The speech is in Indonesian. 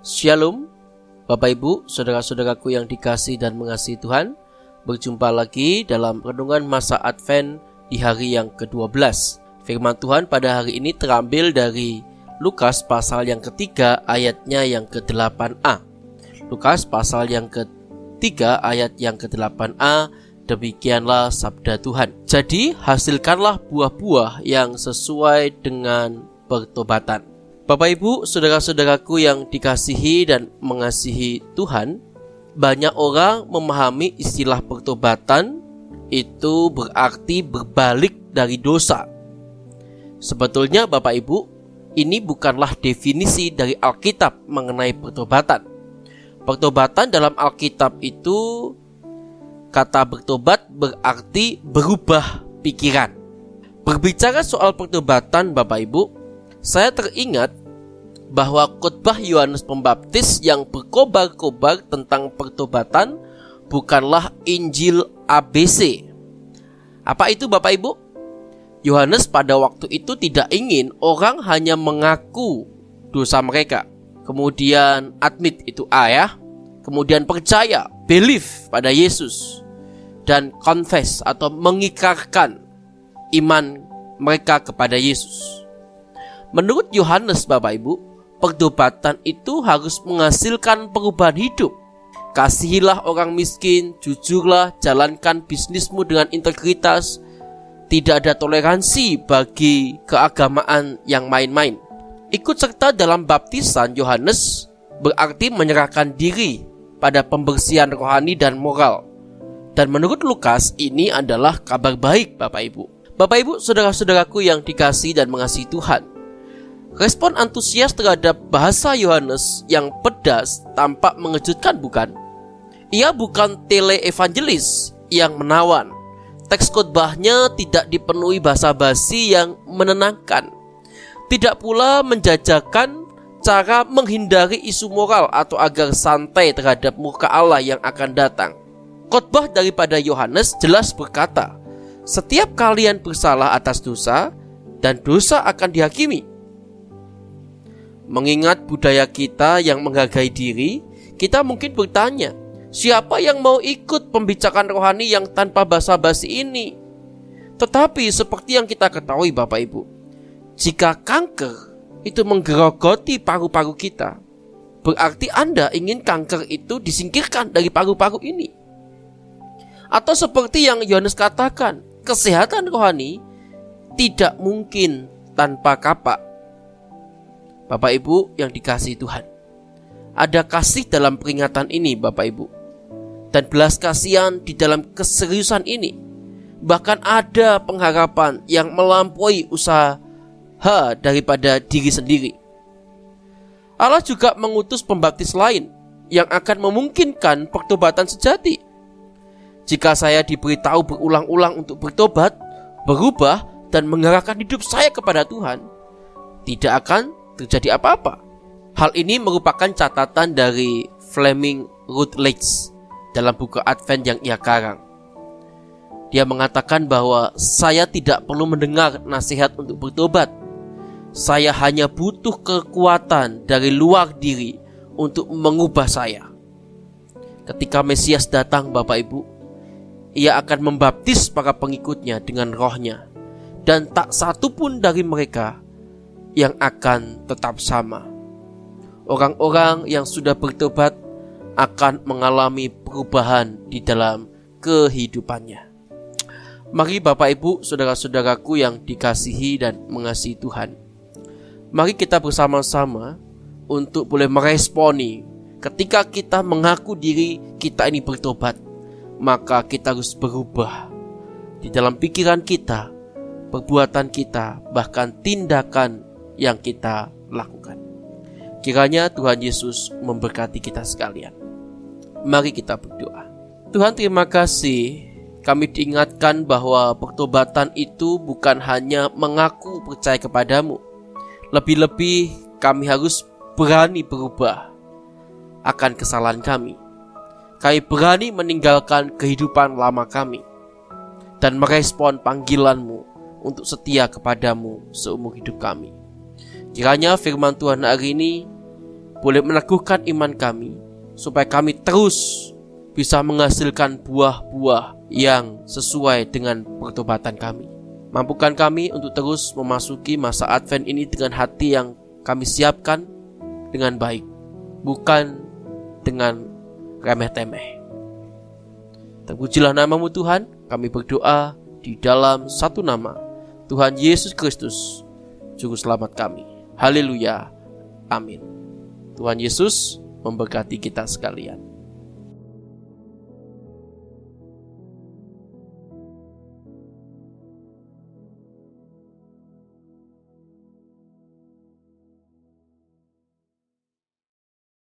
Shalom, Bapak Ibu, saudara-saudaraku yang dikasih dan mengasihi Tuhan. Berjumpa lagi dalam renungan masa Advent di hari yang ke-12. Firman Tuhan pada hari ini terambil dari Lukas pasal yang ketiga ayatnya yang ke-8a. Lukas pasal yang ketiga ayat yang ke-8a demikianlah sabda Tuhan. Jadi hasilkanlah buah-buah yang sesuai dengan pertobatan. Bapak Ibu, saudara-saudaraku yang dikasihi dan mengasihi Tuhan, banyak orang memahami istilah pertobatan itu berarti berbalik dari dosa. Sebetulnya Bapak Ibu, ini bukanlah definisi dari Alkitab mengenai pertobatan. Pertobatan dalam Alkitab itu kata bertobat berarti berubah pikiran. Berbicara soal pertobatan Bapak Ibu, saya teringat bahwa khotbah Yohanes Pembaptis yang berkobar-kobar tentang pertobatan bukanlah Injil ABC. Apa itu Bapak Ibu? Yohanes pada waktu itu tidak ingin orang hanya mengaku dosa mereka. Kemudian admit itu A ya. Kemudian percaya, believe pada Yesus. Dan confess atau mengikarkan iman mereka kepada Yesus. Menurut Yohanes Bapak Ibu, Pertobatan itu harus menghasilkan perubahan hidup. Kasihilah orang miskin, jujurlah, jalankan bisnismu dengan integritas. Tidak ada toleransi bagi keagamaan yang main-main. Ikut serta dalam baptisan Yohanes berarti menyerahkan diri pada pembersihan rohani dan moral. Dan menurut Lukas ini adalah kabar baik Bapak Ibu. Bapak Ibu, saudara-saudaraku yang dikasih dan mengasihi Tuhan. Respon antusias terhadap bahasa Yohanes yang pedas tampak mengejutkan bukan? Ia bukan tele-evangelis yang menawan. Teks khotbahnya tidak dipenuhi bahasa basi yang menenangkan. Tidak pula menjajakan cara menghindari isu moral atau agar santai terhadap muka Allah yang akan datang. Khotbah daripada Yohanes jelas berkata, "Setiap kalian bersalah atas dosa, dan dosa akan dihakimi." Mengingat budaya kita yang menghargai diri, kita mungkin bertanya, siapa yang mau ikut pembicaraan rohani yang tanpa basa-basi ini? Tetapi seperti yang kita ketahui Bapak Ibu, jika kanker itu menggerogoti paru-paru kita, berarti Anda ingin kanker itu disingkirkan dari paru-paru ini. Atau seperti yang Yohanes katakan, kesehatan rohani tidak mungkin tanpa kapak Bapak Ibu yang dikasih Tuhan. Ada kasih dalam peringatan ini Bapak Ibu. Dan belas kasihan di dalam keseriusan ini. Bahkan ada pengharapan yang melampaui usaha daripada diri sendiri. Allah juga mengutus pembaptis lain yang akan memungkinkan pertobatan sejati. Jika saya diberitahu berulang-ulang untuk bertobat, berubah, dan mengarahkan hidup saya kepada Tuhan, tidak akan terjadi apa-apa. Hal ini merupakan catatan dari Fleming Rutledge dalam buku Advent yang ia karang. Dia mengatakan bahwa saya tidak perlu mendengar nasihat untuk bertobat. Saya hanya butuh kekuatan dari luar diri untuk mengubah saya. Ketika Mesias datang Bapak Ibu, ia akan membaptis para pengikutnya dengan rohnya. Dan tak satu pun dari mereka yang akan tetap sama. Orang-orang yang sudah bertobat akan mengalami perubahan di dalam kehidupannya. Mari Bapak Ibu, saudara-saudaraku yang dikasihi dan mengasihi Tuhan. Mari kita bersama-sama untuk boleh meresponi ketika kita mengaku diri kita ini bertobat, maka kita harus berubah di dalam pikiran kita, perbuatan kita, bahkan tindakan yang kita lakukan. Kiranya Tuhan Yesus memberkati kita sekalian. Mari kita berdoa. Tuhan terima kasih kami diingatkan bahwa pertobatan itu bukan hanya mengaku percaya kepadamu. Lebih-lebih kami harus berani berubah akan kesalahan kami. Kami berani meninggalkan kehidupan lama kami dan merespon panggilanmu untuk setia kepadamu seumur hidup kami. Kiranya firman Tuhan hari ini boleh meneguhkan iman kami, supaya kami terus bisa menghasilkan buah-buah yang sesuai dengan pertobatan kami. Mampukan kami untuk terus memasuki masa Advent ini dengan hati yang kami siapkan dengan baik, bukan dengan remeh-temeh. Terpujilah namamu Tuhan, kami berdoa di dalam satu nama, Tuhan Yesus Kristus, Juru Selamat kami. Haleluya. Amin. Tuhan Yesus memberkati kita sekalian.